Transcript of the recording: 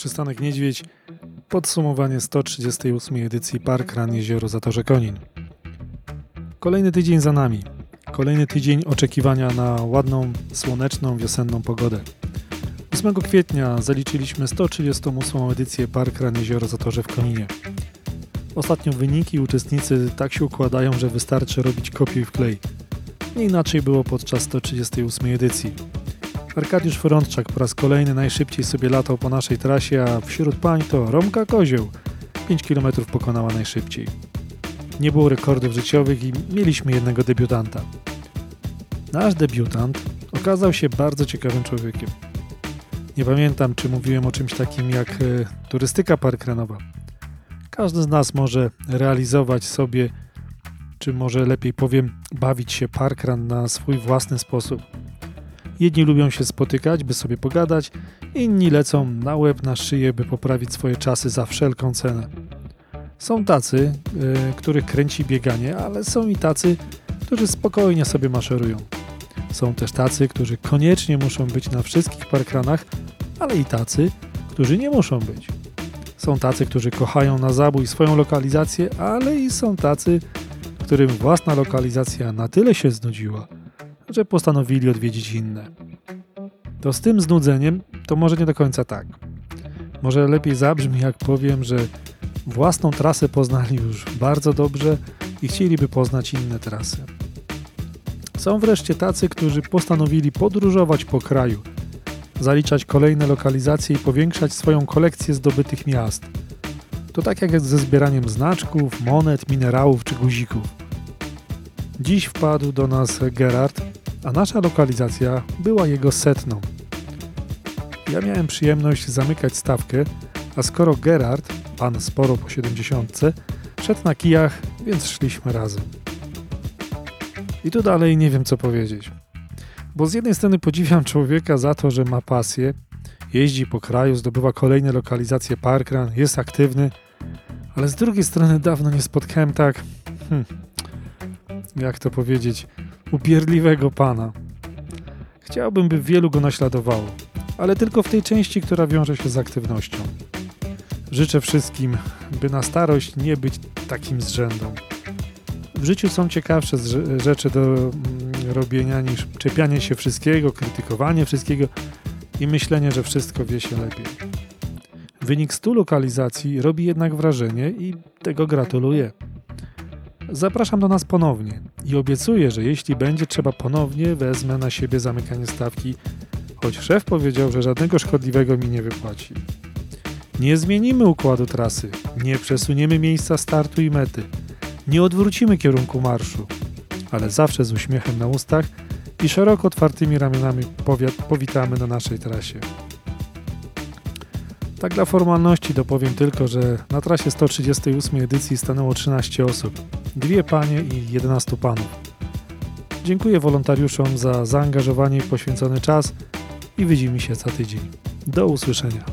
przystanek Niedźwiedź. Podsumowanie 138 edycji Park Run Jezioro Zatorze Konin. Kolejny tydzień za nami. Kolejny tydzień oczekiwania na ładną, słoneczną, wiosenną pogodę. 8 kwietnia zaliczyliśmy 138 edycję Park Run Jezioro Zatorze w Koninie. Ostatnio wyniki uczestnicy tak się układają, że wystarczy robić kopiuj w klej. Nie inaczej było podczas 138 edycji. Arkadiusz Frączak po raz kolejny najszybciej sobie latał po naszej trasie, a wśród pań to Romka Kozioł. 5 km pokonała najszybciej. Nie było rekordów życiowych i mieliśmy jednego debiutanta. Nasz debiutant okazał się bardzo ciekawym człowiekiem. Nie pamiętam, czy mówiłem o czymś takim jak e, turystyka parkrenowa. Każdy z nas może realizować sobie, czy może lepiej powiem, bawić się parkran na swój własny sposób. Jedni lubią się spotykać, by sobie pogadać, inni lecą na łeb, na szyję, by poprawić swoje czasy za wszelką cenę. Są tacy, yy, których kręci bieganie, ale są i tacy, którzy spokojnie sobie maszerują. Są też tacy, którzy koniecznie muszą być na wszystkich parkranach, ale i tacy, którzy nie muszą być. Są tacy, którzy kochają na zabój swoją lokalizację, ale i są tacy, którym własna lokalizacja na tyle się znudziła, że postanowili odwiedzić inne. To z tym znudzeniem to może nie do końca tak. Może lepiej zabrzmi, jak powiem, że własną trasę poznali już bardzo dobrze i chcieliby poznać inne trasy. Są wreszcie tacy, którzy postanowili podróżować po kraju, zaliczać kolejne lokalizacje i powiększać swoją kolekcję zdobytych miast. To tak jak ze zbieraniem znaczków, monet, minerałów czy guzików. Dziś wpadł do nas Gerard, a nasza lokalizacja była jego setną. Ja miałem przyjemność zamykać stawkę, a skoro Gerard, pan sporo po 70, szedł na kijach, więc szliśmy razem. I tu dalej nie wiem co powiedzieć. Bo z jednej strony podziwiam człowieka za to, że ma pasję, jeździ po kraju, zdobywa kolejne lokalizacje parkrun, jest aktywny, ale z drugiej strony dawno nie spotkałem tak, hmm, jak to powiedzieć, upierdliwego pana. Chciałbym, by wielu go naśladowało, ale tylko w tej części, która wiąże się z aktywnością. Życzę wszystkim, by na starość nie być takim zrzędą. W życiu są ciekawsze rzeczy do mm, robienia niż czepianie się wszystkiego, krytykowanie wszystkiego i myślenie, że wszystko wie się lepiej. Wynik 100 lokalizacji robi jednak wrażenie i tego gratuluję. Zapraszam do nas ponownie i obiecuję, że jeśli będzie trzeba ponownie, wezmę na siebie zamykanie stawki, choć szef powiedział, że żadnego szkodliwego mi nie wypłaci. Nie zmienimy układu trasy, nie przesuniemy miejsca startu i mety, nie odwrócimy kierunku marszu, ale zawsze z uśmiechem na ustach i szeroko otwartymi ramionami powitamy na naszej trasie. Tak dla formalności dopowiem tylko, że na trasie 138 edycji stanęło 13 osób, dwie panie i 11 panów. Dziękuję wolontariuszom za zaangażowanie i poświęcony czas i widzimy się za tydzień. Do usłyszenia.